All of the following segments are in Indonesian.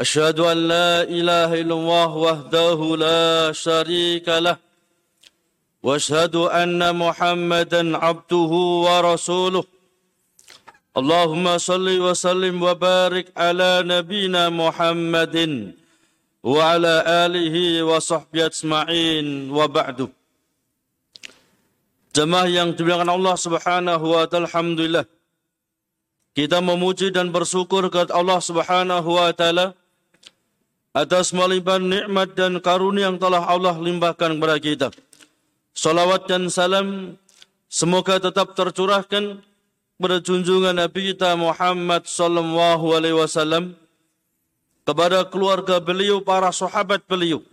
أشهد أن لا إله إلا الله وحده لا شريك له وأشهد أن محمدا عبده ورسوله اللهم صل وسلم وبارك على نبينا محمد وعلى آله وصحبه أجمعين وبعد Jemaah yang dimuliakan Allah Subhanahu wa taala, alhamdulillah. Kita memuji dan bersyukur kepada Allah Subhanahu wa taala atas melimpah nikmat dan karunia yang telah Allah limpahkan kepada kita. Salawat dan salam semoga tetap tercurahkan kepada junjungan Nabi kita Muhammad sallallahu alaihi wasallam kepada keluarga beliau, para sahabat beliau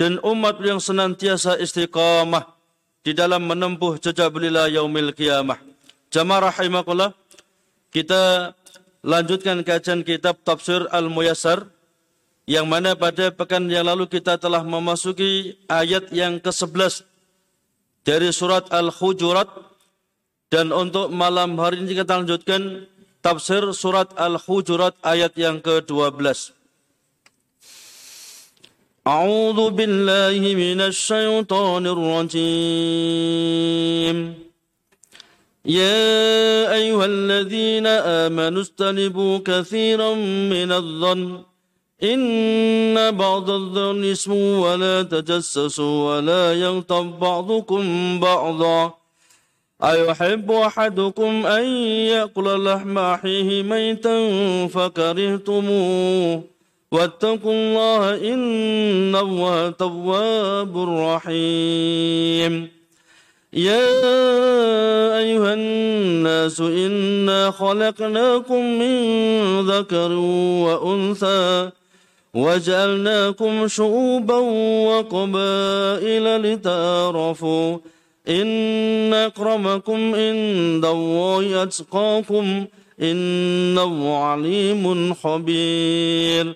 dan umat yang senantiasa istiqamah di dalam menempuh jejak beliau yaumil qiyamah. Jamaah rahimakumullah, kita lanjutkan kajian kitab Tafsir Al-Muyassar yang mana pada pekan yang lalu kita telah memasuki ayat yang ke-11 dari surat Al-Hujurat dan untuk malam hari ini kita lanjutkan tafsir surat Al-Hujurat ayat yang ke-12. أعوذ بالله من الشيطان الرجيم يا أيها الذين آمنوا استنبوا كثيرا من الظن إن بعض الظن اسم ولا تجسسوا ولا يغتب بعضكم بعضا. أيحب أحدكم أن يأكل لحم أخيه ميتا فكرهتموه. واتقوا الله إن الله تواب رحيم. يا أيها الناس إنا خلقناكم من ذكر وأنثى. وجعلناكم شعوبا وقبائل لتعارفوا إن أكرمكم عند الله أتقاكم إن الله عليم خبير.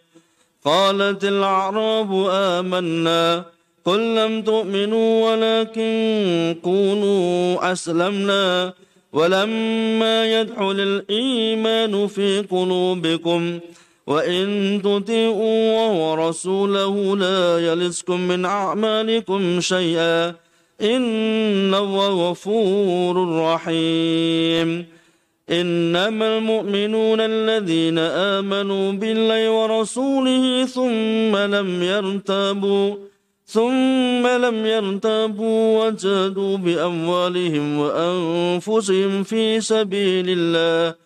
قالت الأعراب آمنا قل لم تؤمنوا ولكن كونوا أسلمنا ولما يدخل الإيمان في قلوبكم وإن تطيعوا ورسوله لا يلسكم من أعمالكم شيئا إن غفور رحيم. إنما المؤمنون الذين آمنوا بالله ورسوله ثم لم يرتابوا ثم لم يرتابوا وجادوا بأموالهم وأنفسهم في سبيل الله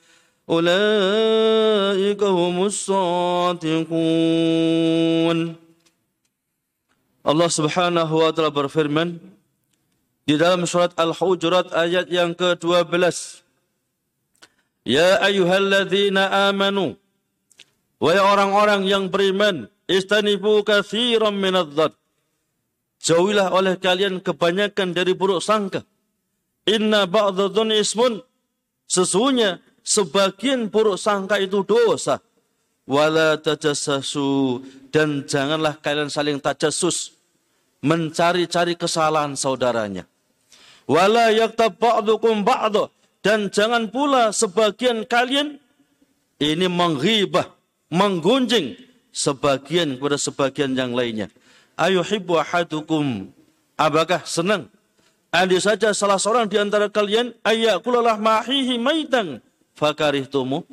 أولئك هم الصادقون Allah Subhanahu wa taala berfirman di dalam surat Al-Hujurat ayat yang ke-12 Ya ayyuhalladzina amanu Wahai orang-orang yang beriman istanibu katsiran minadh Jauhilah oleh kalian kebanyakan dari buruk sangka Inna ba'dadhun ismun Sesungguhnya sebagian buruk sangka itu dosa. Wala tajassasu dan janganlah kalian saling tajassus mencari-cari kesalahan saudaranya. Wala yaktab ba'dukum ba'du dan jangan pula sebagian kalian ini menghibah menggunjing sebagian kepada sebagian yang lainnya. Ayuhibbu ahadukum apakah senang? Andai saja salah seorang di antara kalian ayakulalah mahihi maitan fakarihtumu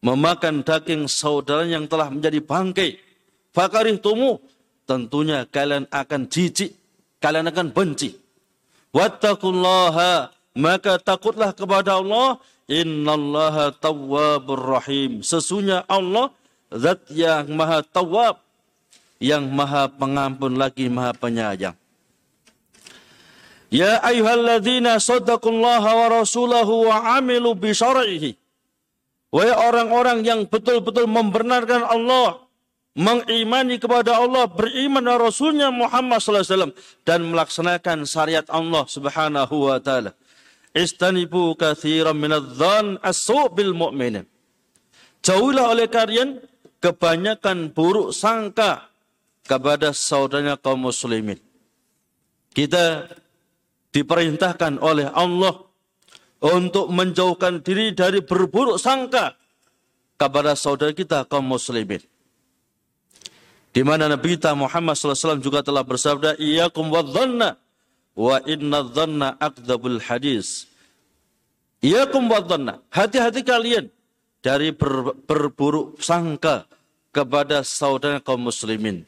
memakan daging saudara yang telah menjadi bangkai. Fakarih tumu, tentunya kalian akan jijik, kalian akan benci. Wattakullaha, maka takutlah kepada Allah, innallaha tawwabur rahim. Sesungguhnya Allah, zat yang maha tawab, yang maha pengampun lagi maha penyayang. Ya ayyuhalladzina saddaqullaha wa rasulahu wa amilu bi. Wahai orang-orang yang betul-betul membenarkan Allah mengimani kepada Allah, beriman kepada Rasulnya Muhammad SAW dan melaksanakan syariat Allah Subhanahu wa taala. Istanibu kathiran minadh-dhann as-su' bil mu'minin. Jauhilah oleh kalian kebanyakan buruk sangka kepada saudaranya kaum muslimin. Kita diperintahkan oleh Allah untuk menjauhkan diri dari berburuk sangka kepada saudara kita kaum muslimin. Di mana Nabi kita Muhammad SAW juga telah bersabda, Iyakum wa dhanna, wa inna dhanna akdabul hadis. Iyakum wa dhanna, hati-hati kalian dari ber, berburuk sangka kepada saudara kaum muslimin.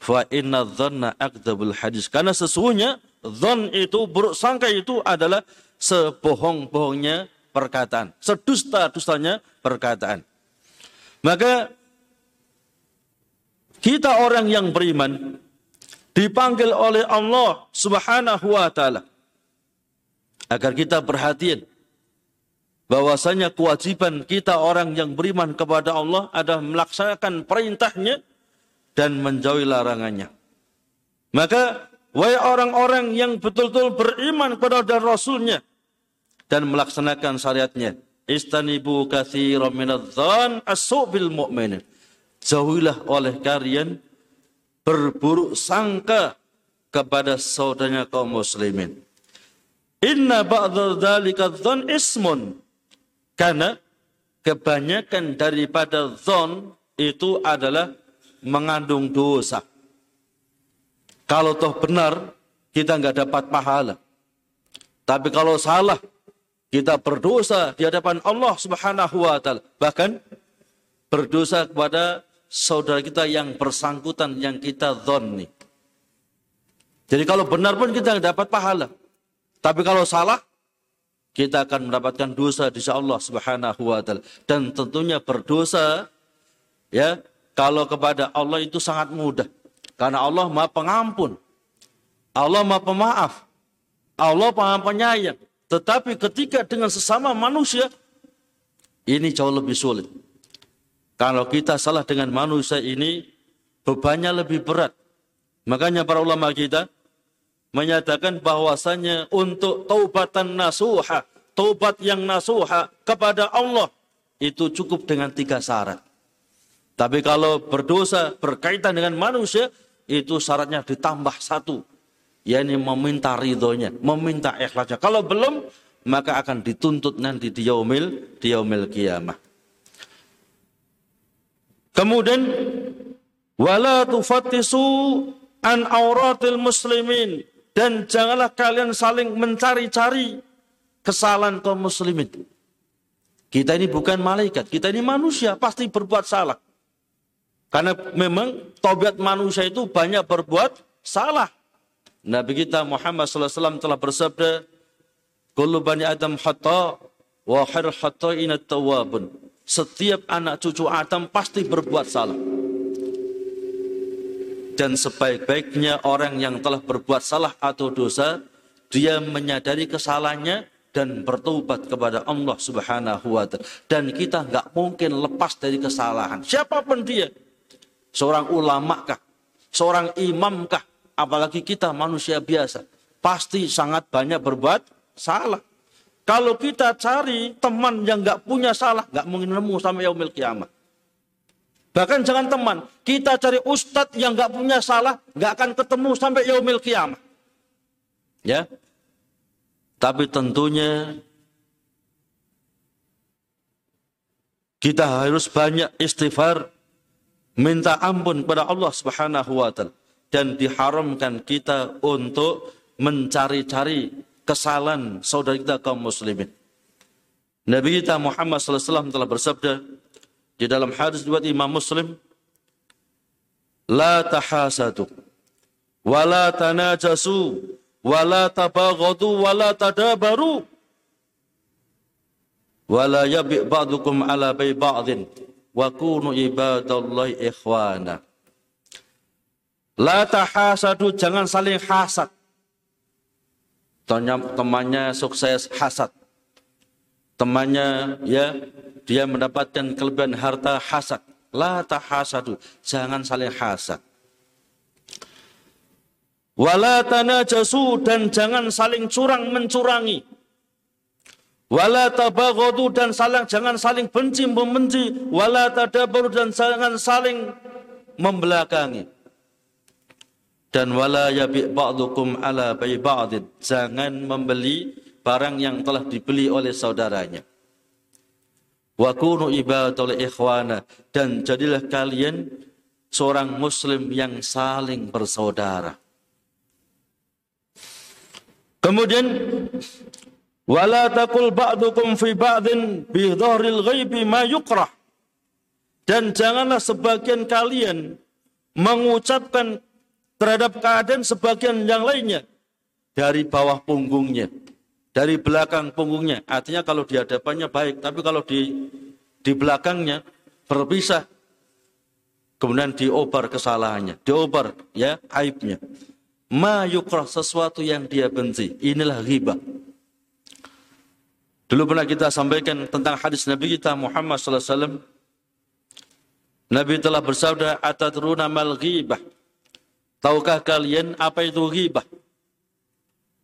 Fa inna dhanna akdabul hadis. Karena sesungguhnya, dhan itu, buruk sangka itu adalah sebohong-bohongnya perkataan. Sedusta-dustanya perkataan. Maka kita orang yang beriman dipanggil oleh Allah Subhanahu wa taala agar kita perhatian bahwasanya kewajiban kita orang yang beriman kepada Allah adalah melaksanakan perintahnya dan menjauhi larangannya. Maka wahai orang-orang yang betul-betul beriman kepada Rasulnya dan melaksanakan syariatnya, istanibu katsiran minadh-dhan as-su'bil mu'minin jauhilah oleh kalian berburuk sangka kepada saudaranya kaum muslimin. Inna ba'dha dzan ismun. Karena kebanyakan daripada dzon itu adalah mengandung dosa. Kalau toh benar, kita nggak dapat pahala. Tapi kalau salah, kita berdosa di hadapan Allah Subhanahu wa taala. Bahkan berdosa kepada saudara kita yang bersangkutan yang kita dhonni. Jadi kalau benar pun kita dapat pahala. Tapi kalau salah, kita akan mendapatkan dosa di Allah Subhanahu wa taala. Dan tentunya berdosa ya, kalau kepada Allah itu sangat mudah. Karena Allah Maha Pengampun. Allah Maha Pemaaf. Allah Maha Penyayang. Tetapi ketika dengan sesama manusia ini jauh lebih sulit. Kalau kita salah dengan manusia ini, bebannya lebih berat. Makanya para ulama kita menyatakan bahwasanya untuk taubatan nasuha, taubat yang nasuha kepada Allah itu cukup dengan tiga syarat. Tapi kalau berdosa berkaitan dengan manusia, itu syaratnya ditambah satu. yakni meminta ridhonya, meminta ikhlasnya. Kalau belum, maka akan dituntut nanti di yaumil, di yaumil kiamah. Kemudian wala tufattisu an auratil muslimin dan janganlah kalian saling mencari-cari kesalahan kaum muslimin. Kita ini bukan malaikat, kita ini manusia, pasti berbuat salah. Karena memang tobat manusia itu banyak berbuat salah. Nabi kita Muhammad SAW telah bersabda, Kullu bani Adam hatta wa khair hatta inat tawabun. Setiap anak cucu Adam pasti berbuat salah. Dan sebaik-baiknya orang yang telah berbuat salah atau dosa, dia menyadari kesalahannya dan bertobat kepada Allah Subhanahu wa taala. Dan kita nggak mungkin lepas dari kesalahan. Siapa pun dia. Seorang ulama kah? Seorang imam kah? Apalagi kita manusia biasa. Pasti sangat banyak berbuat salah. Kalau kita cari teman yang nggak punya salah, nggak mungkin nemu sampai yaumil kiamat. Bahkan jangan teman, kita cari ustadz yang nggak punya salah, nggak akan ketemu sampai yaumil kiamat. Ya, tapi tentunya kita harus banyak istighfar, minta ampun kepada Allah Subhanahu wa taala dan diharamkan kita untuk mencari-cari kesalahan saudara kita kaum muslimin. Nabi kita Muhammad SAW telah bersabda di dalam hadis buat Imam Muslim, La tahasadu, wa la tanajasu, wa la tabaghadu, wa la tadabaru, wa la yabi' ba'dukum ala bay ba'din, wa kunu ibadallahi ikhwana. La tahasadu, jangan saling hasad temannya sukses hasad. Temannya ya dia mendapatkan kelebihan harta hasad. La tahasadu. Jangan saling hasad. Wala tanajasu dan jangan saling curang mencurangi. Wala tabaghadu dan saling jangan saling benci membenci. Wala tadabaru dan jangan saling membelakangi. Dan wala yabi' ba'dukum ala bai ba'did. Jangan membeli barang yang telah dibeli oleh saudaranya. Wa kunu ibadatul ikhwana dan jadilah kalian seorang muslim yang saling bersaudara. Kemudian wala taqul ba'dukum fi ba'din bi dhahril ghaibi ma yukrah. Dan janganlah sebagian kalian mengucapkan terhadap keadaan sebagian yang lainnya dari bawah punggungnya dari belakang punggungnya. Artinya kalau di hadapannya baik, tapi kalau di di belakangnya berpisah. Kemudian diobar kesalahannya, diobar ya aibnya. Ma yukrah sesuatu yang dia benci. Inilah ghibah. Dulu pernah kita sampaikan tentang hadis Nabi kita Muhammad sallallahu alaihi wasallam. Nabi telah bersabda, "Atadruna mal ghibah?" Tahukah kalian apa itu ghibah?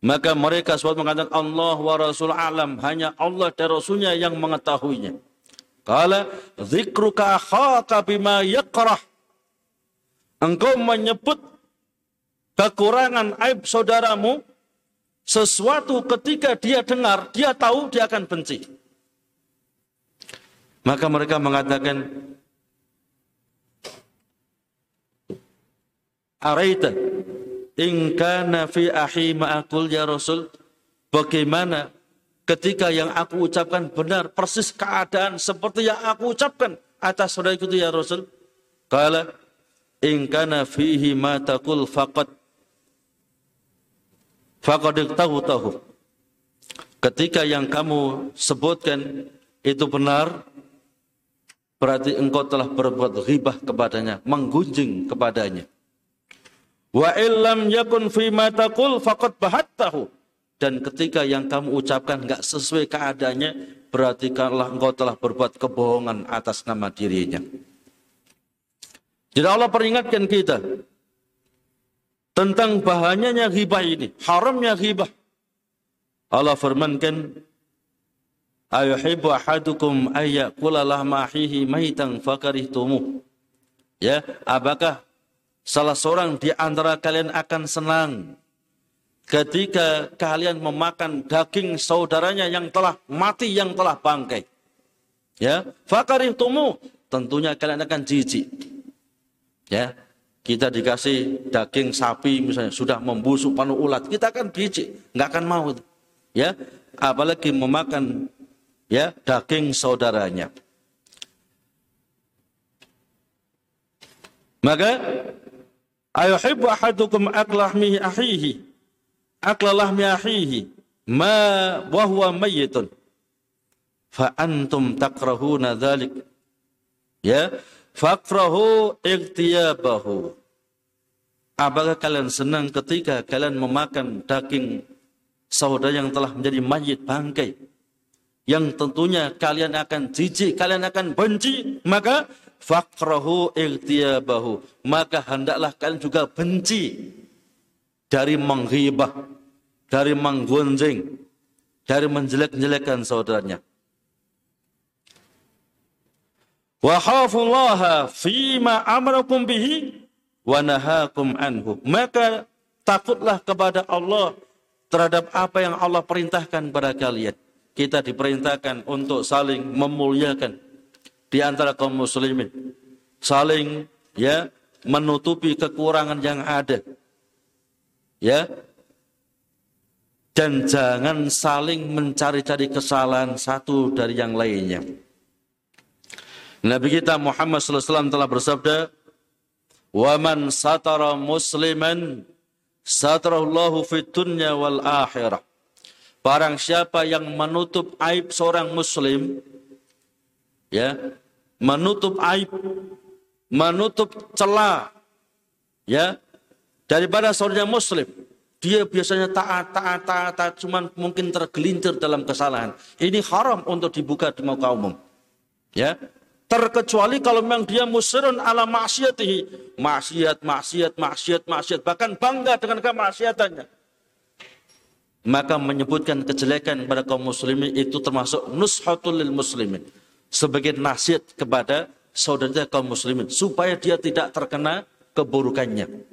Maka mereka suatu mengatakan Allah wa Rasul alam. Hanya Allah dan Rasulnya yang mengetahuinya. Kala zikruka akhaka bima yakrah. Engkau menyebut kekurangan aib saudaramu sesuatu ketika dia dengar, dia tahu dia akan benci. Maka mereka mengatakan Araita In kana fi ahi ma'akul ya Rasul. Bagaimana ketika yang aku ucapkan benar persis keadaan seperti yang aku ucapkan atas saudara itu ya Rasul. Kala in kana fihi ma taqul faqad faqad tahu tahu. Ketika yang kamu sebutkan itu benar, berarti engkau telah berbuat ghibah kepadanya, menggunjing kepadanya. Wa illam yakun fi ma taqul faqad bahattahu. Dan ketika yang kamu ucapkan enggak sesuai keadaannya, berarti kalau engkau telah berbuat kebohongan atas nama dirinya. Jadi Allah peringatkan kita tentang bahayanya ghibah ini, haramnya ghibah. Allah firmankan, Ayuhibbu ahadukum ayyakula lahma ahihi maitan fakarihtumuh. Ya, apakah Salah seorang di antara kalian akan senang ketika kalian memakan daging saudaranya yang telah mati, yang telah bangkai. Ya, fakarih tumu, tentunya kalian akan jijik. Ya, kita dikasih daging sapi misalnya sudah membusuk penuh ulat, kita akan jijik, nggak akan mau. Ya, apalagi memakan ya daging saudaranya. Maka Ayuhibbu ahadukum aklahmihi ahihi. Aklalahmi ahihi. Ma wahwa mayyitun. Fa antum takrahuna dhalik. Ya. Fakrahu ikhtiyabahu. Apakah kalian senang ketika kalian memakan daging saudara yang telah menjadi mayit bangkai? Yang tentunya kalian akan jijik, kalian akan benci. Maka fakrahu iltiyabahu maka hendaklah kalian juga benci dari menghibah dari menggunjing dari menjelek-jelekkan saudaranya wa khafullaha fima amrakum bihi wa nahakum anhu. Maka takutlah kepada Allah terhadap apa yang Allah perintahkan pada kalian. Kita diperintahkan untuk saling memuliakan. Di antara kaum muslimin saling ya menutupi kekurangan yang ada. Ya. Dan jangan saling mencari-cari kesalahan satu dari yang lainnya. Nabi kita Muhammad SAW telah bersabda, "Waman satara musliman satarallahu fid dunya wal akhirah." Barang siapa yang menutup aib seorang muslim, ya menutup aib menutup celah ya daripada saudara muslim dia biasanya taat taat taat, taat cuman mungkin tergelincir dalam kesalahan ini haram untuk dibuka di muka umum ya Terkecuali kalau memang dia musirun ala maksiatihi. Maksiat, maksiat, maksiat, maksiat. Bahkan bangga dengan kemaksiatannya. Maka menyebutkan kejelekan kepada kaum muslimin itu termasuk nushatul lil muslimin. Sebagai nasihat kepada saudara kaum muslimin. Supaya dia tidak terkena keburukannya.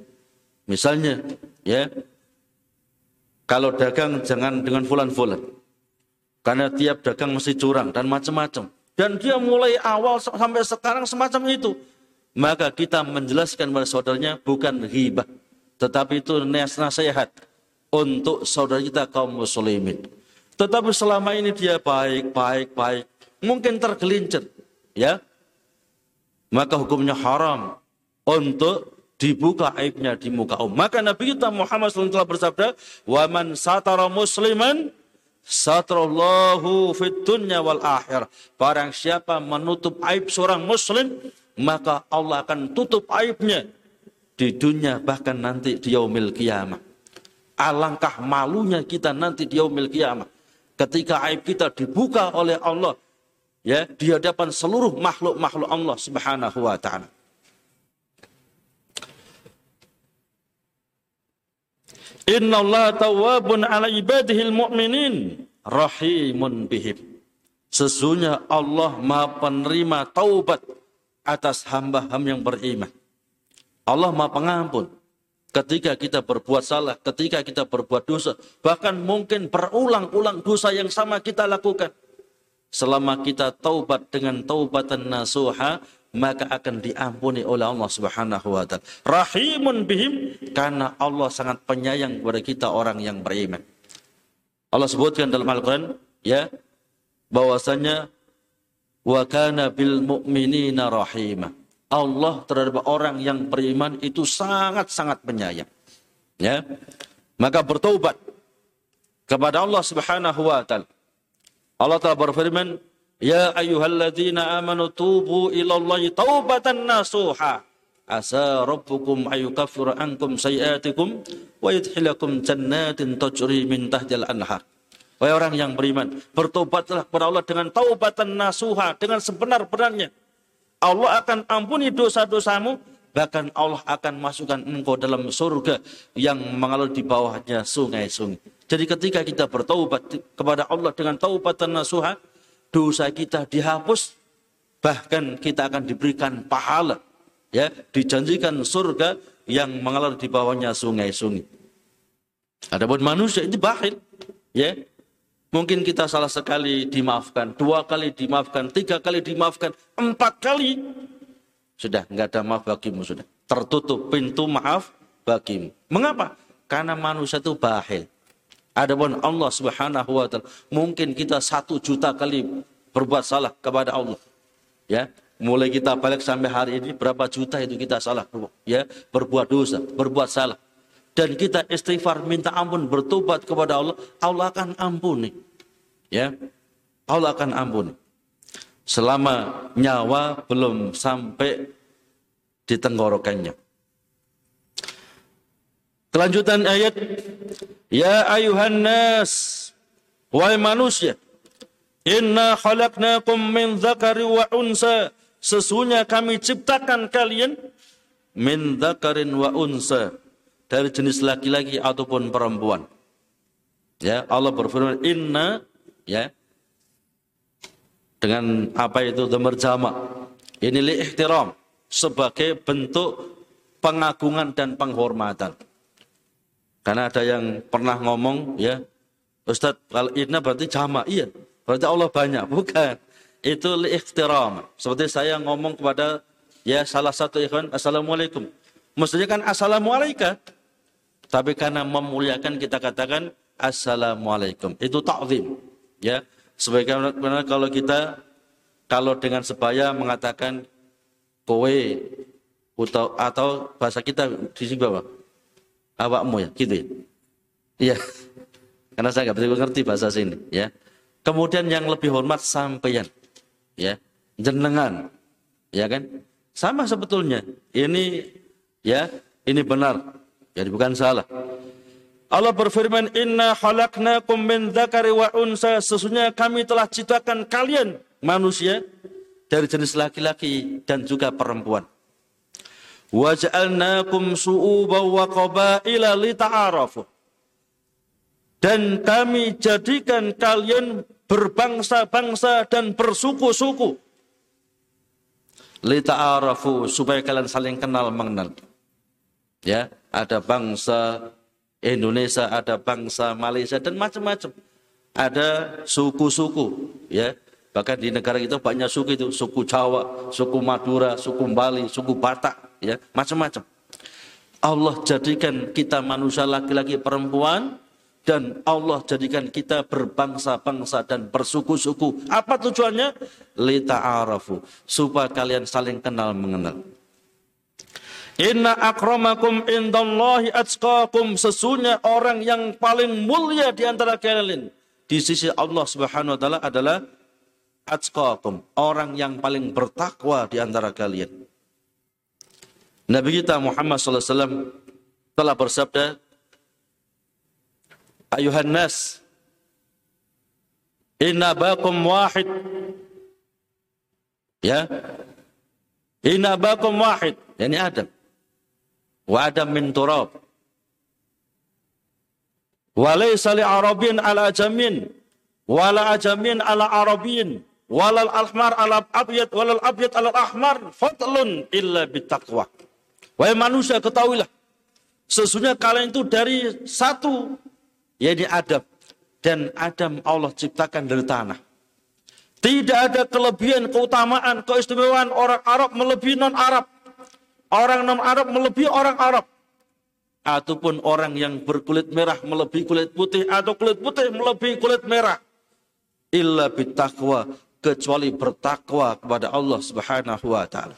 Misalnya, ya, kalau dagang jangan dengan fulan-fulan. Karena tiap dagang mesti curang dan macam-macam dan dia mulai awal sampai sekarang semacam itu. Maka kita menjelaskan kepada saudaranya bukan hibah. Tetapi itu nasihat untuk saudara kita kaum muslimin. Tetapi selama ini dia baik, baik, baik. Mungkin tergelincir. Ya. Maka hukumnya haram untuk dibuka aibnya di muka umum. Maka Nabi kita Muhammad SAW telah bersabda, "Wa man satara musliman Satrallahu fit dunya wal akhir. Barang siapa menutup aib seorang muslim, maka Allah akan tutup aibnya di dunia bahkan nanti di yaumil kiamah. Alangkah malunya kita nanti di yaumil kiamah. Ketika aib kita dibuka oleh Allah ya di hadapan seluruh makhluk-makhluk Allah Subhanahu wa taala. Inna Allah tawabun ala ibadihil mu'minin rahimun bihim. Sesungguhnya Allah maha penerima taubat atas hamba-hamba yang beriman. Allah maha pengampun. Ketika kita berbuat salah, ketika kita berbuat dosa, bahkan mungkin berulang-ulang dosa yang sama kita lakukan. Selama kita taubat dengan taubatan nasuha, maka akan diampuni oleh Allah Subhanahu wa taala. Rahimun bihim karena Allah sangat penyayang kepada kita orang yang beriman. Allah sebutkan dalam Al-Qur'an ya bahwasanya wa kana bil mu'minina rahimah. Allah terhadap orang yang beriman itu sangat-sangat penyayang. Ya. Maka bertobat kepada Allah Subhanahu wa taala. Allah telah berfirman, Ya ayyuhalladzina amanu tubu ilallahi taubatan nasuha. Asa rabbukum ayukaffir ankum sayiatikum wa yudhilakum jannatin tajri min tahtil anhar. Wahai orang yang beriman, bertobatlah kepada Allah dengan taubatan nasuha, dengan sebenar-benarnya. Allah akan ampuni dosa-dosamu, bahkan Allah akan masukkan engkau dalam surga yang mengalir di bawahnya sungai-sungai. Jadi ketika kita bertaubat kepada Allah dengan taubatan nasuha, dosa kita dihapus, bahkan kita akan diberikan pahala. Ya, dijanjikan surga yang mengalir di bawahnya sungai-sungai. Adapun manusia itu bakhil, ya. Mungkin kita salah sekali dimaafkan, dua kali dimaafkan, tiga kali dimaafkan, empat kali sudah nggak ada maaf bagimu sudah tertutup pintu maaf bagimu. Mengapa? Karena manusia itu bakhil. Adapun Allah Subhanahu wa taala, mungkin kita satu juta kali berbuat salah kepada Allah. Ya, mulai kita balik sampai hari ini berapa juta itu kita salah ya, berbuat dosa, berbuat salah. Dan kita istighfar minta ampun bertobat kepada Allah, Allah akan ampuni. Ya. Allah akan ampuni. Selama nyawa belum sampai di tenggorokannya. Kelanjutan ayat Ya ayuhan nas wahai manusia inna khalaqnakum min dzakari wa unsa sesungguhnya kami ciptakan kalian min dzakarin wa unsa dari jenis laki-laki ataupun perempuan. Ya, Allah berfirman inna ya dengan apa itu dhamir jama. Ini li ihtiram sebagai bentuk pengagungan dan penghormatan. Karena ada yang pernah ngomong, ya, Ustaz, kalau inna berarti jama, iya. Berarti Allah banyak, bukan. Itu ikhtiram. Seperti saya ngomong kepada ya salah satu ikhwan, Assalamualaikum. Maksudnya kan Assalamualaikum. Tapi karena memuliakan kita katakan Assalamualaikum. Itu ta'zim. Ya. Sebagaimana kalau kita kalau dengan sebaya mengatakan kowe atau, atau bahasa kita di sini bawah awakmu ya, gitu ya. Iya. Karena saya nggak betul ngerti bahasa sini, ya. Kemudian yang lebih hormat sampeyan, ya, jenengan, ya kan? Sama sebetulnya. Ini, ya, ini benar, jadi bukan salah. Allah berfirman, Inna khalaqnakum min dzakari wa unsa. Sesungguhnya kami telah ciptakan kalian manusia dari jenis laki-laki dan juga perempuan. Waj'alnakum su'uban wa qabaila lita'arafu. Dan kami jadikan kalian berbangsa-bangsa dan bersuku-suku. Lita'arafu supaya kalian saling kenal mengenal. Ya, ada bangsa Indonesia, ada bangsa Malaysia dan macam-macam. Ada suku-suku, ya. Bahkan di negara kita banyak suku itu, suku Jawa, suku Madura, suku Bali, suku Batak, ya, macam-macam. Allah jadikan kita manusia laki-laki perempuan dan Allah jadikan kita berbangsa-bangsa dan bersuku-suku. Apa tujuannya? Lita'arafu, supaya kalian saling kenal mengenal. Inna akramakum indallahi atqakum sesungguhnya orang yang paling mulia di antara kalian di sisi Allah Subhanahu wa taala adalah atqakum, orang yang paling bertakwa di antara kalian. Nabi kita Muhammad SAW telah bersabda, Ayuhan nas, inna bakum wahid. Ya, inna bakum wahid. Yani Adam wa adam min turab wa laysa li arabin ala ajamin wala ajamin ala arabin walal ahmar ala abyad walal abyad ala ahmar fadlun illa bitaqwa wahai manusia ketahuilah sesungguhnya kalian itu dari satu yaitu Adam dan Adam Allah ciptakan dari tanah tidak ada kelebihan, keutamaan, keistimewaan orang Arab melebihi non-Arab. Orang non-Arab melebihi orang Arab. Ataupun orang yang berkulit merah melebihi kulit putih. Atau kulit putih melebihi kulit merah. Illa bitakwa. Kecuali bertakwa kepada Allah subhanahu wa ta'ala.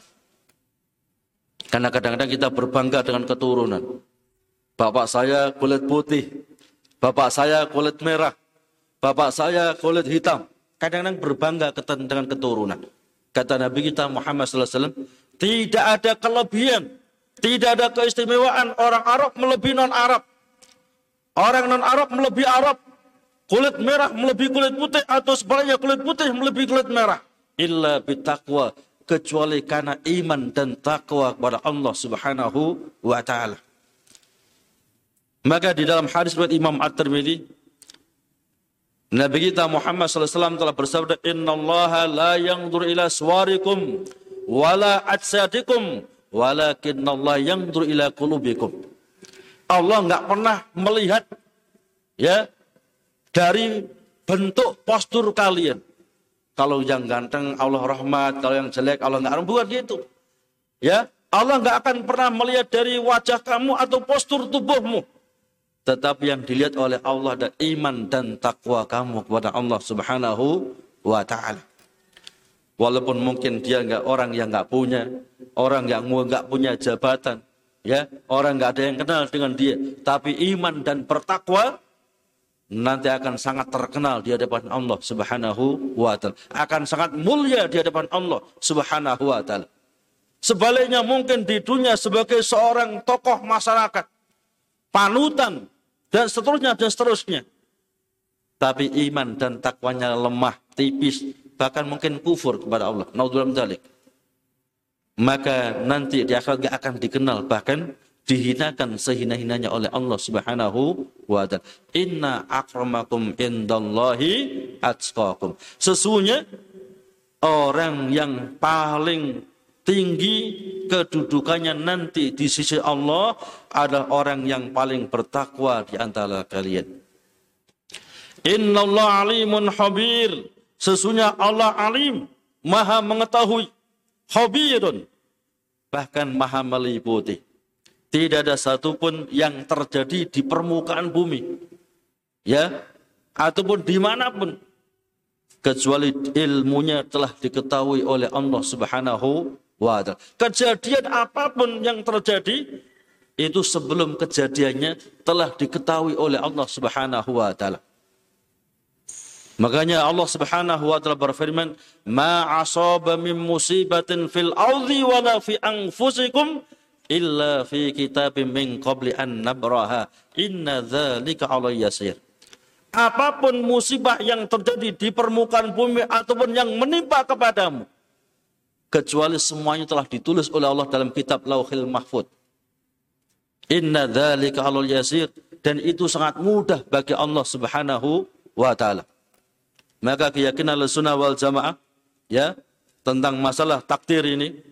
Karena kadang-kadang kita berbangga dengan keturunan. Bapak saya kulit putih. Bapak saya kulit merah. Bapak saya kulit hitam. Kadang-kadang berbangga dengan keturunan. Kata Nabi kita Muhammad SAW, tidak ada kelebihan, tidak ada keistimewaan orang Arab melebihi non-Arab. Orang non-Arab melebihi Arab. Kulit merah melebihi kulit putih atau sebaliknya kulit putih melebihi kulit merah. Illa bitakwa kecuali karena iman dan takwa kepada Allah Subhanahu wa taala. Maka di dalam hadis riwayat Imam At-Tirmidzi Nabi kita Muhammad SAW telah bersabda, Inna Allah la yanzur ila suwarikum wala ajsadikum walakin Allah yang ila qulubikum. Allah nggak pernah melihat ya dari bentuk postur kalian. Kalau yang ganteng Allah rahmat, kalau yang jelek Allah nggak bukan gitu. Ya, Allah nggak akan pernah melihat dari wajah kamu atau postur tubuhmu. Tetapi yang dilihat oleh Allah adalah iman dan takwa kamu kepada Allah Subhanahu wa taala. Walaupun mungkin dia nggak orang yang nggak punya, orang yang nggak punya jabatan, ya orang nggak ada yang kenal dengan dia, tapi iman dan bertakwa nanti akan sangat terkenal di hadapan Allah Subhanahu wa taala. Akan sangat mulia di hadapan Allah Subhanahu wa taala. Sebaliknya mungkin di dunia sebagai seorang tokoh masyarakat, panutan dan seterusnya dan seterusnya. Tapi iman dan takwanya lemah, tipis, bahkan mungkin kufur kepada Allah. Naudzubillah. Maka nanti di akhirat akan dikenal bahkan dihinakan sehina-hinanya oleh Allah Subhanahu wa taala. Inna akramakum indallahi atqakum. Sesungguhnya orang yang paling tinggi kedudukannya nanti di sisi Allah adalah orang yang paling bertakwa di antara kalian. Inna Allah alimun habir. Sesungguhnya Allah alim, maha mengetahui, khabirun, bahkan maha meliputi. Tidak ada satupun yang terjadi di permukaan bumi. Ya, ataupun di mana pun. Kecuali ilmunya telah diketahui oleh Allah subhanahu wa ta'ala. Kejadian apa pun yang terjadi, itu sebelum kejadiannya telah diketahui oleh Allah subhanahu wa ta'ala. Makanya Allah Subhanahu wa taala berfirman, "Ma asaba min musibatin fil ardi wala fi anfusikum illa fi kitabim min qabli an nabraha. Inna dzalika 'ala yasir." Apa pun musibah yang terjadi di permukaan bumi ataupun yang menimpa kepadamu, kecuali semuanya telah ditulis oleh Allah dalam kitab Lauhil Mahfud. Inna dzalika 'alal yasir dan itu sangat mudah bagi Allah Subhanahu wa taala. Maka keyakinan Sunnah wal Jamaah ya tentang masalah takdir ini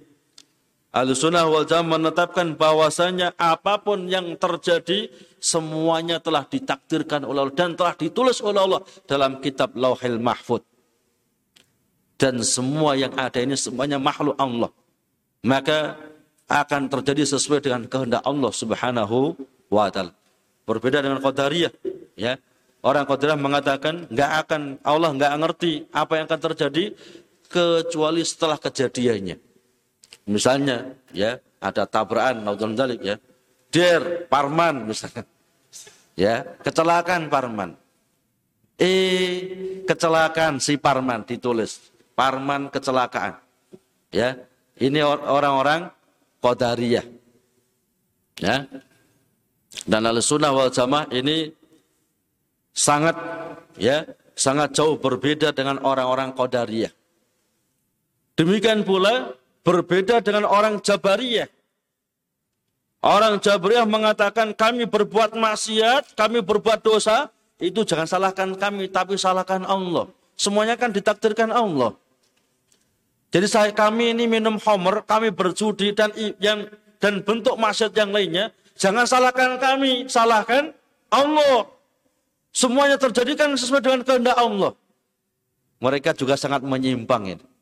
Al-Sunnah wal Jamaah menetapkan bahwasanya apa pun yang terjadi semuanya telah ditakdirkan oleh Allah dan telah ditulis oleh Allah dalam kitab Lauhil Mahfud. Dan semua yang ada ini semuanya makhluk Allah. Maka akan terjadi sesuai dengan kehendak Allah Subhanahu wa taala. Berbeda dengan Qadariyah, ya. Orang Qadariyah mengatakan nggak akan Allah nggak ngerti apa yang akan terjadi kecuali setelah kejadiannya. Misalnya ya ada tabrakan naudzubillah ya. Der Parman misalnya. Ya, kecelakaan Parman. Eh, kecelakaan si Parman ditulis. Parman kecelakaan. Ya, ini orang-orang Qadariyah. Ya. Dan al-sunnah wal jamaah ini sangat ya, sangat jauh berbeda dengan orang-orang Qadariyah. Demikian pula Berbeda dengan orang Jabariyah. Orang Jabariyah mengatakan kami berbuat maksiat, kami berbuat dosa, itu jangan salahkan kami, tapi salahkan Allah. Semuanya kan ditakdirkan Allah. Jadi saya kami ini minum homer, kami berjudi dan yang dan bentuk maksiat yang lainnya, jangan salahkan kami, salahkan Allah. Semuanya terjadi kan sesuai dengan kehendak Allah. Mereka juga sangat menyimpang ini.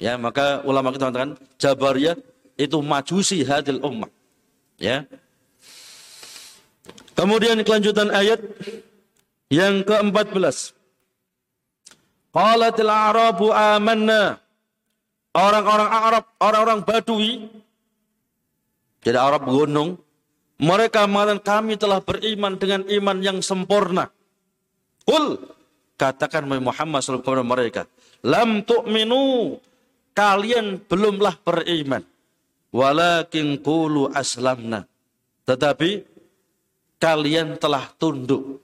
Ya, maka ulama kita mengatakan Jabariyah itu majusi hadil ummah. Ya. Kemudian kelanjutan ayat yang ke-14. Qalatil Arabu amanna. Orang-orang Arab, orang-orang Badui, jadi Arab gunung, mereka mengatakan kami telah beriman dengan iman yang sempurna. Kul, katakan Muhammad SAW kepada mereka, lam tu'minu kalian belumlah beriman. Walakin qulu aslamna. Tetapi kalian telah tunduk.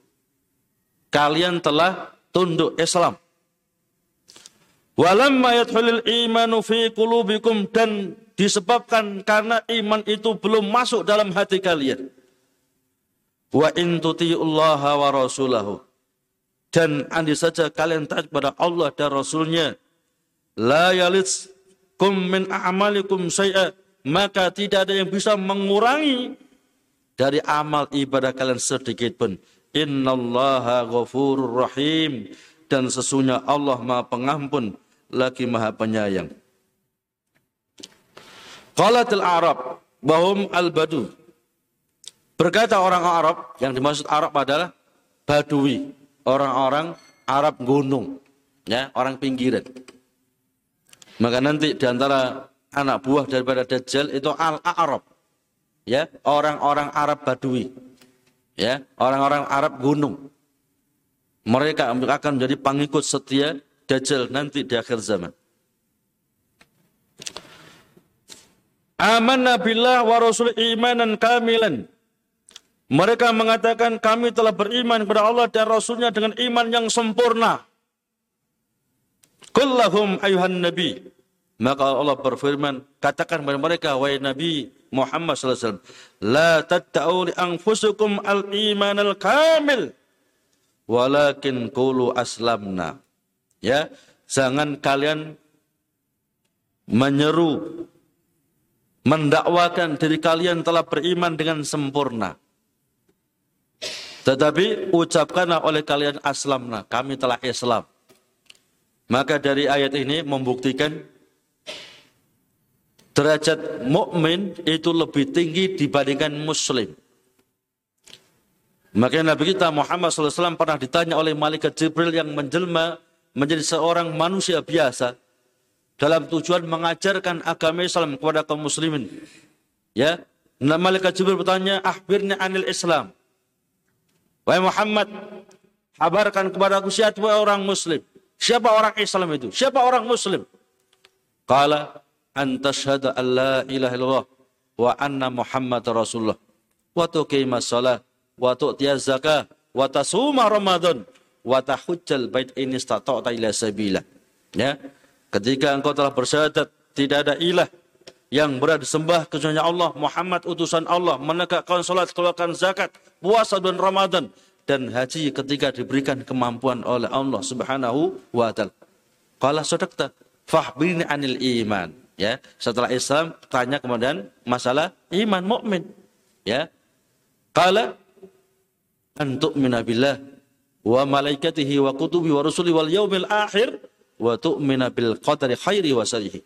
Kalian telah tunduk Islam. Walamma yadkhulul imanu fi qulubikum dan disebabkan karena iman itu belum masuk dalam hati kalian. Wa in tuti'ullaha wa rasulahu. Dan andai saja kalian taat kepada Allah dan Rasulnya la yalis kum min a'malikum syai'a. Maka tidak ada yang bisa mengurangi dari amal ibadah kalian sedikit pun. Innallaha ghafurur rahim. Dan sesungguhnya Allah Maha Pengampun lagi Maha Penyayang. Qalatil Arab bahum al-badu. Berkata orang Arab, yang dimaksud Arab adalah Badui, orang-orang Arab gunung, ya, orang pinggiran. Maka nanti di antara anak buah daripada Dajjal itu Al-Arab. Ya, orang-orang Arab Badui. Ya, orang-orang Arab gunung. Mereka akan menjadi pengikut setia Dajjal nanti di akhir zaman. Amanna billah wa rasul imanan kamilan. Mereka mengatakan kami telah beriman kepada Allah dan Rasulnya dengan iman yang sempurna. Kullahum ayuhan nabi. Maka Allah berfirman, katakan kepada mereka, wahai Nabi Muhammad SAW, La tatta'u li anfusukum al-iman al-kamil, walakin kulu aslamna. Ya, jangan kalian menyeru, mendakwakan diri kalian telah beriman dengan sempurna. Tetapi ucapkanlah oleh kalian aslamna, kami telah Islam. Maka dari ayat ini membuktikan derajat mukmin itu lebih tinggi dibandingkan muslim. Makanya Nabi kita Muhammad SAW pernah ditanya oleh malaikat Jibril yang menjelma menjadi seorang manusia biasa dalam tujuan mengajarkan agama Islam kepada kaum muslimin. Ya, nah, malaikat Jibril bertanya, "Akhbirnya anil Islam." Wahai Muhammad, kabarkan kepada aku siapa orang muslim. Siapa orang Islam itu? Siapa orang Muslim? Qala an tashhadu an la ilaha illallah wa anna Muhammad Rasulullah wa tuqima shalah wa tu'tiya zakah wa tasuma Ramadan wa tahujjal bait in istata'ta ila sabila. Ya. Ketika engkau telah bersyahadat tidak ada ilah yang berat disembah kecuali Allah, Muhammad utusan Allah, menegakkan salat, keluarkan zakat, puasa dan Ramadan dan haji ketika diberikan kemampuan oleh Allah Subhanahu wa taala. Qala sadaqta fahbirni anil iman. Ya, setelah Islam tanya kemudian masalah iman mukmin. Ya. Qala an tu'mina billah wa malaikatihi wa kutubi wa rusuli wal yaumil akhir wa tu'mina bil qadari khairi wa sarihi.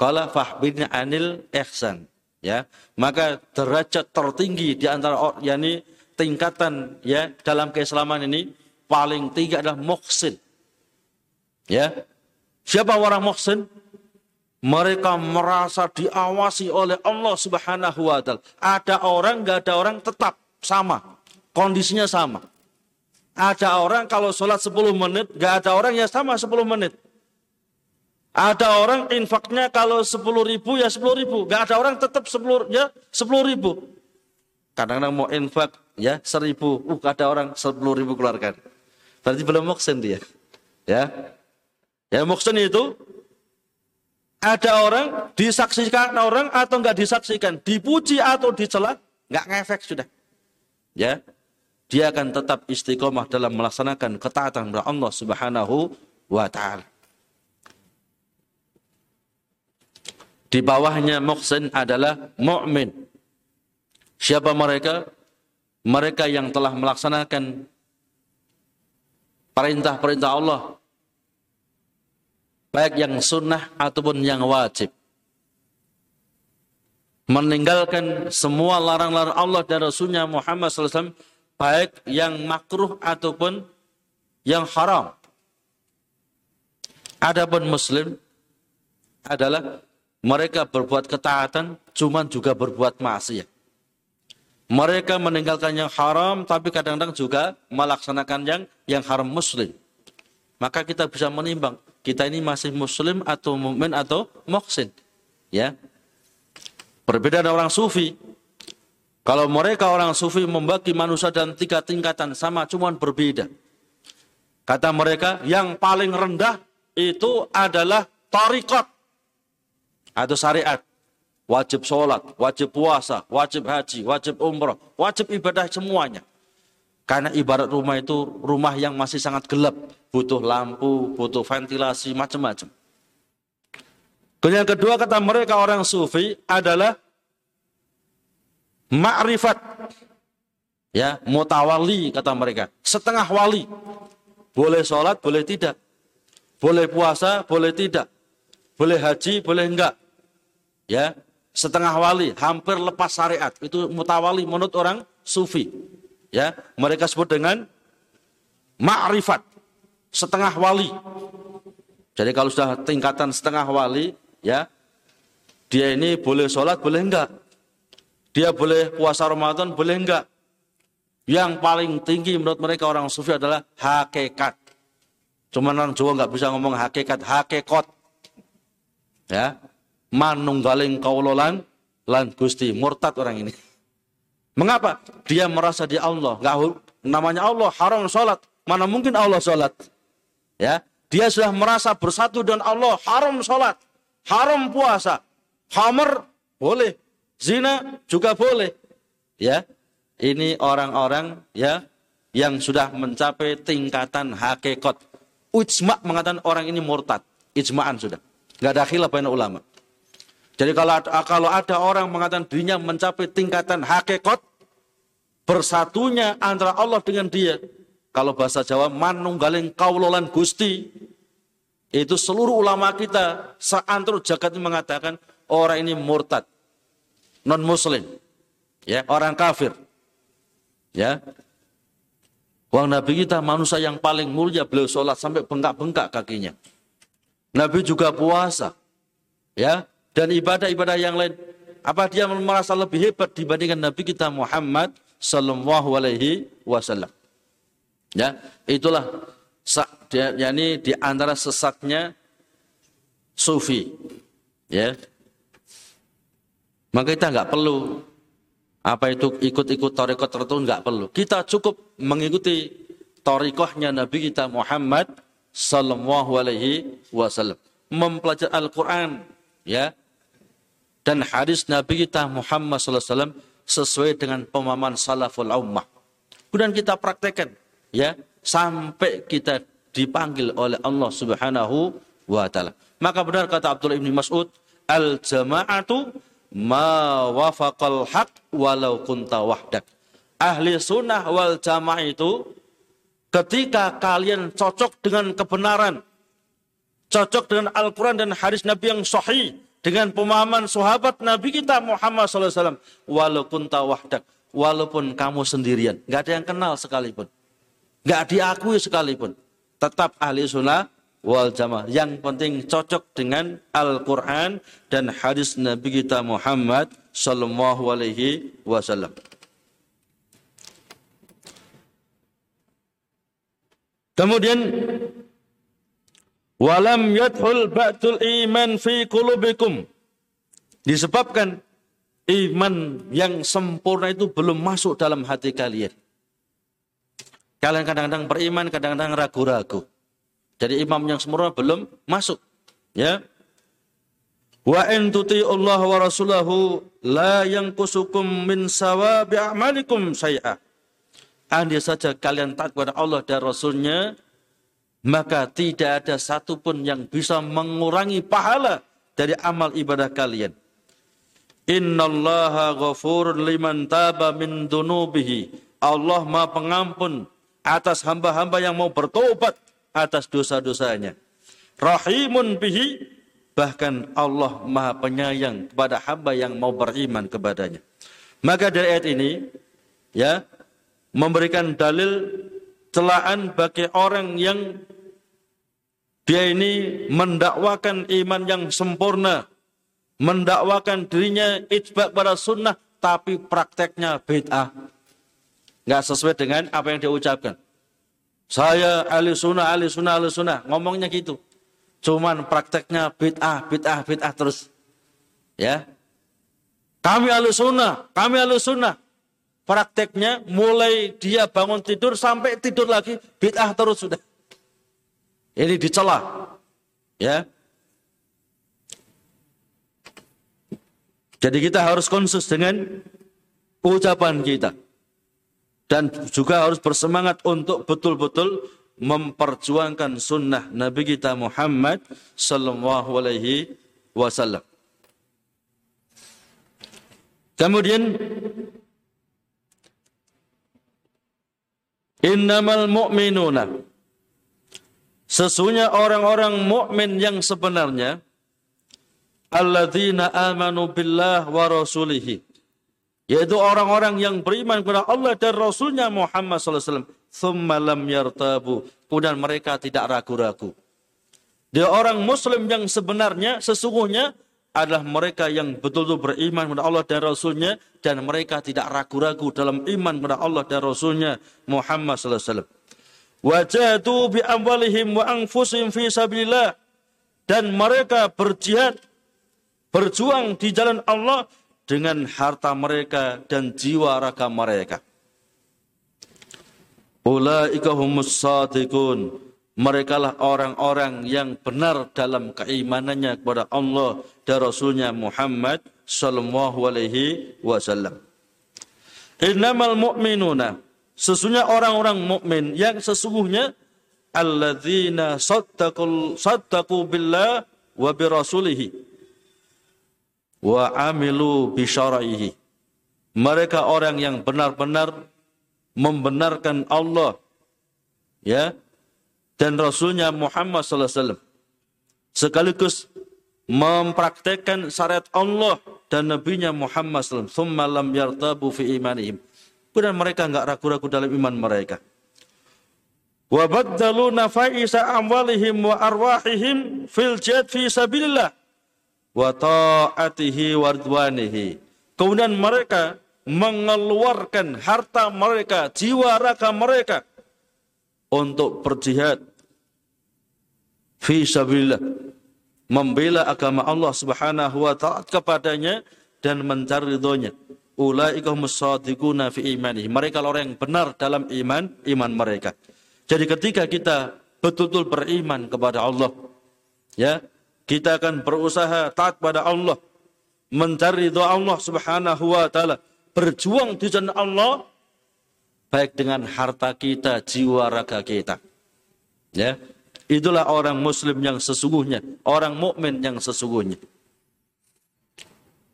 Qala fahbirni anil ihsan. Ya, maka derajat tertinggi di antara yakni tingkatan ya dalam keislaman ini paling tinggi adalah muhsin. Ya. Siapa orang muhsin? Mereka merasa diawasi oleh Allah Subhanahu wa taala. Ada orang, nggak ada orang tetap sama. Kondisinya sama. Ada orang kalau sholat 10 menit, nggak ada orang ya sama 10 menit. Ada orang infaknya kalau 10 ribu ya 10 ribu. Nggak ada orang tetap 10, ya 10 ribu. Kadang-kadang mau infak ya seribu, uh ada orang sepuluh ribu keluarkan. Berarti belum muksin dia. Ya, ya muksin itu ada orang disaksikan orang atau enggak disaksikan, dipuji atau dicela, enggak ngefek sudah. Ya, dia akan tetap istiqomah dalam melaksanakan ketaatan kepada Allah Subhanahu wa taala. Di bawahnya muksin adalah mukmin. Siapa mereka? Mereka yang telah melaksanakan perintah-perintah Allah. Baik yang sunnah ataupun yang wajib. Meninggalkan semua larang-larang Allah dan Rasulnya Muhammad SAW. Baik yang makruh ataupun yang haram. Adapun muslim adalah mereka berbuat ketaatan, cuman juga berbuat maksiat. Mereka meninggalkan yang haram tapi kadang-kadang juga melaksanakan yang yang haram muslim. Maka kita bisa menimbang kita ini masih muslim atau mukmin atau muhsin. Ya. Berbeda dengan orang sufi. Kalau mereka orang sufi membagi manusia dan tiga tingkatan sama cuman berbeda. Kata mereka yang paling rendah itu adalah tarikat atau syariat wajib sholat, wajib puasa, wajib haji, wajib umrah, wajib ibadah semuanya. Karena ibarat rumah itu rumah yang masih sangat gelap, butuh lampu, butuh ventilasi, macam-macam. Yang kedua kata mereka orang sufi adalah ma'rifat. Ya, mutawali kata mereka. Setengah wali. Boleh sholat, boleh tidak. Boleh puasa, boleh tidak. Boleh haji, boleh enggak. Ya, setengah wali, hampir lepas syariat. Itu mutawali menurut orang sufi. Ya, mereka sebut dengan ma'rifat, setengah wali. Jadi kalau sudah tingkatan setengah wali, ya, dia ini boleh sholat, boleh enggak. Dia boleh puasa Ramadan, boleh enggak. Yang paling tinggi menurut mereka orang sufi adalah hakikat. Cuma orang Jawa nggak bisa ngomong hakikat, hakikat. Ya, manunggaling kaulolan lan Gusti murtad orang ini. Mengapa? Dia merasa di Allah. Gak, namanya Allah haram sholat. Mana mungkin Allah sholat? Ya, dia sudah merasa bersatu dengan Allah. Haram sholat, haram puasa, hammer boleh, zina juga boleh. Ya, ini orang-orang ya yang sudah mencapai tingkatan hakikat. Ujma mengatakan orang ini murtad. Ijma'an sudah. Gak ada khilaf ulama. Jadi kalau ada, kalau ada orang mengatakan dirinya mencapai tingkatan hakikat, bersatunya antara Allah dengan dia. Kalau bahasa Jawa, manunggaling kaulolan gusti. Itu seluruh ulama kita, seantero jagat ini mengatakan orang ini murtad. Non muslim. Ya, orang kafir. Ya. Wang Nabi kita manusia yang paling mulia, beliau sholat sampai bengkak-bengkak kakinya. Nabi juga puasa. Ya, dan ibadah-ibadah yang lain. Apa dia merasa lebih hebat dibandingkan Nabi kita Muhammad Sallallahu Alaihi Wasallam? Ya, itulah yakni di antara sesatnya sufi. Ya, maka kita nggak perlu apa itu ikut-ikut torikot tertentu nggak perlu. Kita cukup mengikuti torikohnya Nabi kita Muhammad Sallallahu Alaihi Wasallam. Mempelajari Al-Quran ya dan hadis Nabi kita Muhammad SAW sesuai dengan pemahaman salaful ummah. Kemudian kita praktekkan ya sampai kita dipanggil oleh Allah Subhanahu wa taala. Maka benar kata Abdullah bin Mas'ud, al jama'atu ma wafaqal haq walau kunta wahdak. Ahli sunnah wal jamaah itu ketika kalian cocok dengan kebenaran, cocok dengan Al-Quran dan hadis Nabi yang sahih, dengan pemahaman sahabat Nabi kita Muhammad SAW, walaupun tawahdak, walaupun kamu sendirian, nggak ada yang kenal sekalipun, nggak diakui sekalipun, tetap ahli sunnah wal jamaah. Yang penting cocok dengan Al-Quran dan hadis Nabi kita Muhammad Sallallahu Alaihi Wasallam. Kemudian walam yadhul ba'dul iman fi qulubikum. Disebabkan iman yang sempurna itu belum masuk dalam hati kalian. Kalian kadang-kadang beriman, kadang-kadang ragu-ragu. Jadi imam yang sempurna belum masuk. Ya. Wa in Allah wa rasulahu la yanqusukum min sawabi a'malikum syai'a. Andai saja kalian taat kepada Allah dan Rasulnya, maka tidak ada satupun yang bisa mengurangi pahala dari amal ibadah kalian. Innallaha ghafurun liman taba min dunubihi. Allah maha pengampun atas hamba-hamba yang mau bertobat atas dosa-dosanya. Rahimun bihi. Bahkan Allah maha penyayang kepada hamba yang mau beriman kepadanya. Maka dari ayat ini, ya, memberikan dalil celaan bagi orang yang dia ini mendakwakan iman yang sempurna, mendakwakan dirinya ijbak pada sunnah, tapi prakteknya bid'ah. Nggak sesuai dengan apa yang dia ucapkan. Saya ahli sunnah, ahli sunnah, ahli sunnah. Ngomongnya gitu. Cuman prakteknya bid'ah, bid'ah, bid'ah terus. Ya. Kami ahli sunnah, kami ahli sunnah prakteknya mulai dia bangun tidur sampai tidur lagi bid'ah terus sudah. Ini dicela. Ya. Jadi kita harus konsus dengan ucapan kita. Dan juga harus bersemangat untuk betul-betul memperjuangkan sunnah Nabi kita Muhammad sallallahu alaihi wasallam. Kemudian Innamal mu'minuna. Sesungguhnya orang-orang mukmin yang sebenarnya alladzina amanu billah wa rasulihi. Yaitu orang-orang yang beriman kepada Allah dan Rasulnya Muhammad SAW. Thumma lam yartabu. Kemudian mereka tidak ragu-ragu. Dia orang muslim yang sebenarnya sesungguhnya adalah mereka yang betul-betul beriman kepada Allah dan Rasulnya dan mereka tidak ragu-ragu dalam iman kepada Allah dan Rasulnya Muhammad sallallahu alaihi wasallam. Wajadu bi amwalihim wa fi sabilillah dan mereka berjihad berjuang di jalan Allah dengan harta mereka dan jiwa raga mereka. Ulaika mereka lah orang-orang yang benar dalam keimanannya kepada Allah dan Rasulnya Muhammad sallallahu alaihi wasallam. Innamal mu'minuna sesungguhnya orang-orang mukmin yang sesungguhnya alladzina saddaqul saddaqu billah wa bi rasulihi wa amilu bi syara'ihi. Mereka orang yang benar-benar membenarkan Allah ya dan Rasulnya Muhammad SAW. Sekaligus mempraktekkan syariat Allah dan Nabi-Nya Muhammad SAW. Thumma lam yartabu fi imanihim. Kemudian mereka enggak ragu-ragu dalam iman mereka. Wa baddalu nafaisa amwalihim wa arwahihim fil jihad fi sabilillah wa ta'atihi wa ridwanihi. Kemudian mereka mengeluarkan harta mereka, jiwa raga mereka untuk berjihad fi sabilillah membela agama Allah Subhanahu wa taala kepadanya dan mencari ridhonya. Ulaika musadiquna fi imani. Mereka orang yang benar dalam iman iman mereka. Jadi ketika kita betul-betul beriman kepada Allah, ya, Kita akan berusaha taat pada Allah, mencari doa Allah Subhanahu wa taala, berjuang di jalan Allah baik dengan harta kita, jiwa raga kita. Ya. Itulah orang muslim yang sesungguhnya, orang mukmin yang sesungguhnya.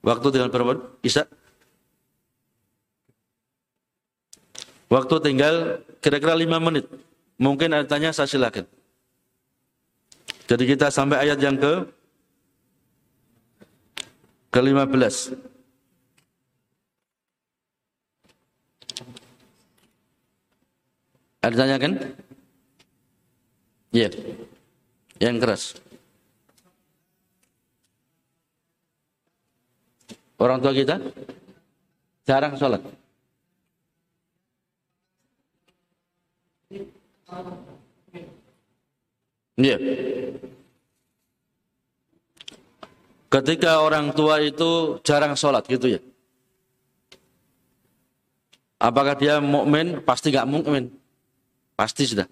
Waktu tinggal berapa? Isa? Waktu tinggal kira-kira lima menit. Mungkin ada tanya saya silakan. Jadi kita sampai ayat yang ke ke-15. Ada tanya kan? Iya. Yang keras. Orang tua kita jarang sholat. Iya. Ketika orang tua itu jarang sholat gitu ya. Apakah dia mukmin? Pasti nggak mukmin. Pasti sudah.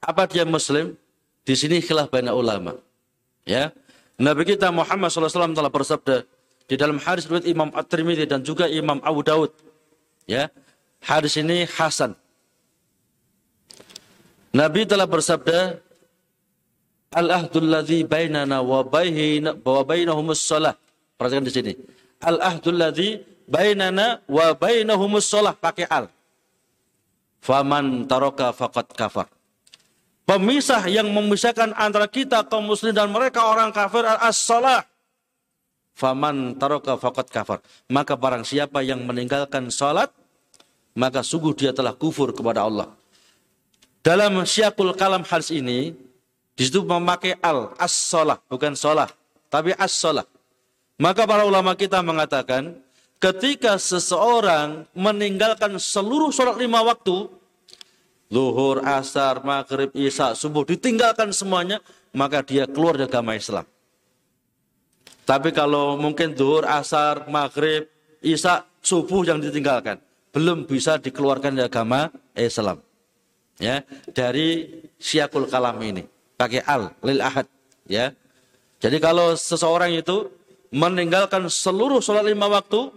Apa dia muslim? Di sini khilaf banyak ulama. Ya. Nabi kita Muhammad SAW telah bersabda di dalam hadis riwayat Imam At-Tirmidzi dan juga Imam Abu Daud. Ya. Hadis ini hasan. Nabi telah bersabda, Al-ahdul ladzi bainana wa baina wa bainahumus shalah. Perhatikan di sini. Al-ahdul ladzi bainana wa bainahumus shalah pakai al. Faman taraka faqad kafar. Pemisah yang memisahkan antara kita kaum muslim dan mereka orang kafir as-salah. Faman taraka faqad kafar. Maka barang siapa yang meninggalkan salat maka sungguh dia telah kufur kepada Allah. Dalam syakul kalam hadis ini di situ memakai al as-salah, bukan salah, tapi as-salah. Maka para ulama kita mengatakan, ketika seseorang meninggalkan seluruh sholat lima waktu, zuhur, asar, maghrib, isya, subuh, ditinggalkan semuanya, maka dia keluar dari agama Islam. Tapi kalau mungkin zuhur, asar, maghrib, isya, subuh yang ditinggalkan, belum bisa dikeluarkan dari agama Islam. Ya, dari siakul kalam ini pakai al lil ahad ya. Jadi kalau seseorang itu meninggalkan seluruh sholat lima waktu,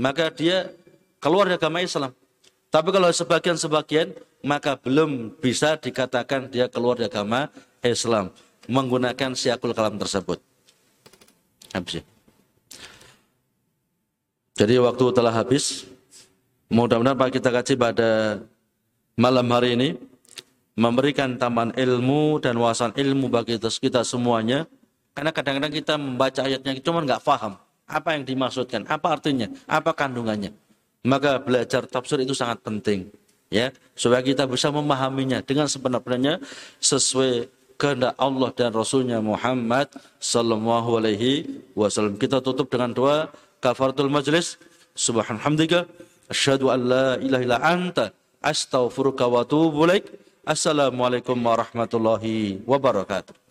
maka dia keluar dari agama Islam. Tapi kalau sebagian-sebagian, maka belum bisa dikatakan dia keluar dari agama Islam menggunakan siakul kalam tersebut. Habis. Ya. Jadi waktu telah habis. Mudah-mudahan Pak kita kaji pada malam hari ini memberikan tambahan ilmu dan wawasan ilmu bagi kita semuanya. Karena kadang-kadang kita membaca ayatnya cuma nggak paham apa yang dimaksudkan, apa artinya, apa kandungannya. Maka belajar tafsir itu sangat penting, ya, supaya kita bisa memahaminya dengan sebenar-benarnya sesuai kehendak Allah dan Rasulnya Muhammad Sallallahu Alaihi Wasallam. Kita tutup dengan doa kafaratul majlis. Subhanallah, asyhadu an la ilaha illa anta, astaghfiruka wa atubu ilaik. Assalamualaikum warahmatullahi wabarakatuh.